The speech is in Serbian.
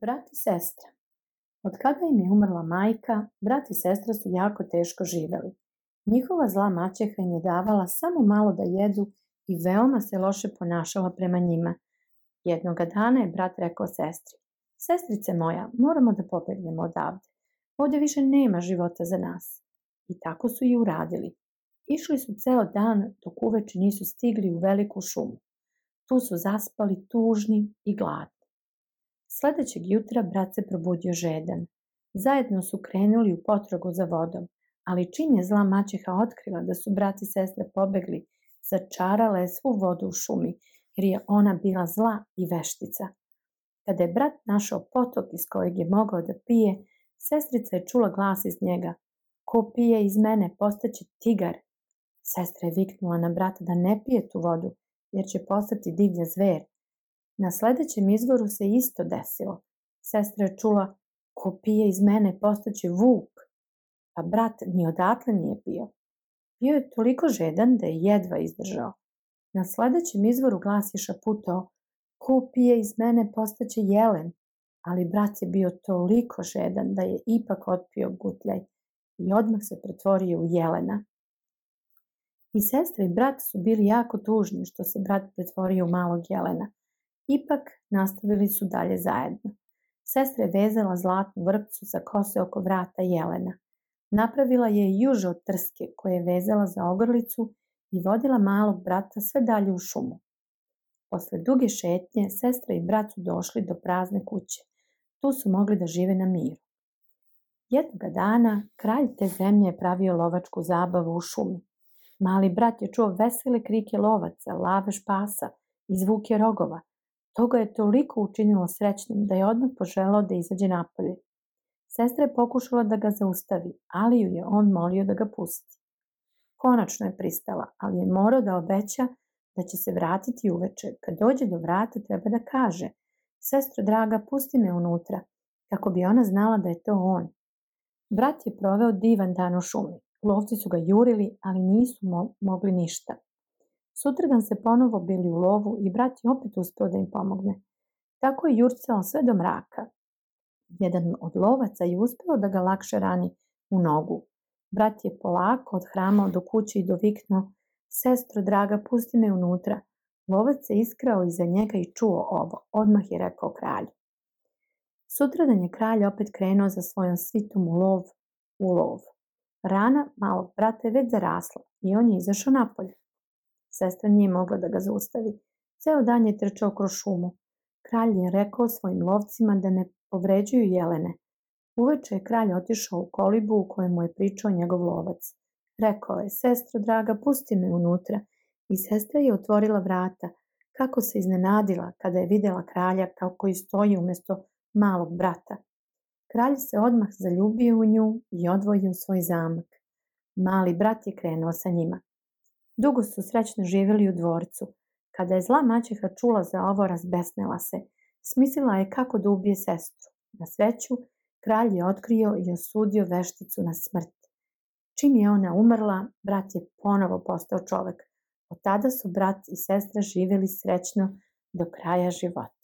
Brat i sestra Od kada im je umrla majka, brat i sestra su jako teško živeli. Njihova zla maćeha im je davala samo malo da jedu i veoma se loše ponašala prema njima. Jednoga dana je brat rekao sestri, sestrice moja, moramo da pobegnemo odavde. Ovdje više nema života za nas. I tako su i uradili. Išli su ceo dan dok uveče nisu stigli u veliku šumu. Tu su zaspali tužni i gladni. Sledećeg jutra brat se probudio žedan. Zajedno su krenuli u potragu za vodom, ali čim je zla maćeha otkrila da su brat i sestra pobegli, začarala je svu vodu u šumi, jer je ona bila zla i veštica. Kada je brat našao potok iz kojeg je mogao da pije, sestrica je čula glas iz njega. Ko pije iz mene postaće tigar. Sestra je viknula na brata da ne pije tu vodu, jer će postati divlja zver. Na sledećem izvoru se isto desilo. Sestra je čula, ko pije iz mene postaće vuk. Pa brat ni odatle nije pio. Bio je toliko žedan da je jedva izdržao. Na sledećem izvoru glas je šaputao, ko pije iz mene postaće jelen. Ali brat je bio toliko žedan da je ipak otpio gutljaj i odmah se pretvorio u jelena. I sestra i brat su bili jako tužni što se brat pretvorio u malog jelena. Ipak nastavili su dalje zajedno. Sestra je vezala zlatnu vrpcu sa kose oko vrata jelena. Napravila je juže od trske koje je vezala za ogrlicu i vodila malog brata sve dalje u šumu. Posle duge šetnje, sestra i brat su došli do prazne kuće. Tu su mogli da žive na miru. Jednoga dana, kralj te zemlje je pravio lovačku zabavu u šumi. Mali brat je čuo vesele krike lovaca, lavež pasa i zvuke rogova. To ga je toliko učinilo srećnim da je odmah poželao da izađe napolje. Sestra je pokušala da ga zaustavi, ali ju je on molio da ga pusti. Konačno je pristala, ali je morao da obeća da će se vratiti uveče. Kad dođe do vrata treba da kaže Sestro draga, pusti me unutra, kako bi ona znala da je to on. Brat je proveo divan dan u šumi. Lovci su ga jurili, ali nisu mo mogli ništa. Sutradan se ponovo bili u lovu i brat je opet uspeo da im pomogne. Tako je jurcao sve do mraka. Jedan od lovaca je uspeo da ga lakše rani u nogu. Brat je polako odhramao do kuće i doviknuo Sestro draga, pusti me unutra. Lovac se iskrao iza njega i čuo ovo. Odmah je rekao kralju. Sutradan je kralj opet krenuo za svojom svitom u lov, u lov. Rana malog brata je već zarasla i on je izašao napolje. Sestra nije mogla da ga zaustavi. Ceo dan je trčao kroz šumu. Kralj je rekao svojim lovcima da ne povređuju jelene. Uveče je kralj otišao u kolibu u kojemu je pričao njegov lovac. Rekao je, sestro draga, pusti me unutra. I sestra je otvorila vrata. Kako se iznenadila kada je videla kralja kako i stoji umesto malog brata. Kralj se odmah zaljubio u nju i odvojio svoj zamak. Mali brat je krenuo sa njima. Dugo su srećno živjeli u dvorcu. Kada je zla maćeha čula za ovo, razbesnela se. Smislila je kako da ubije sestru. Na sreću, kralj je otkrio i osudio vešticu na smrt. Čim je ona umrla, brat je ponovo postao čovek. Od tada su brat i sestra živjeli srećno do kraja života.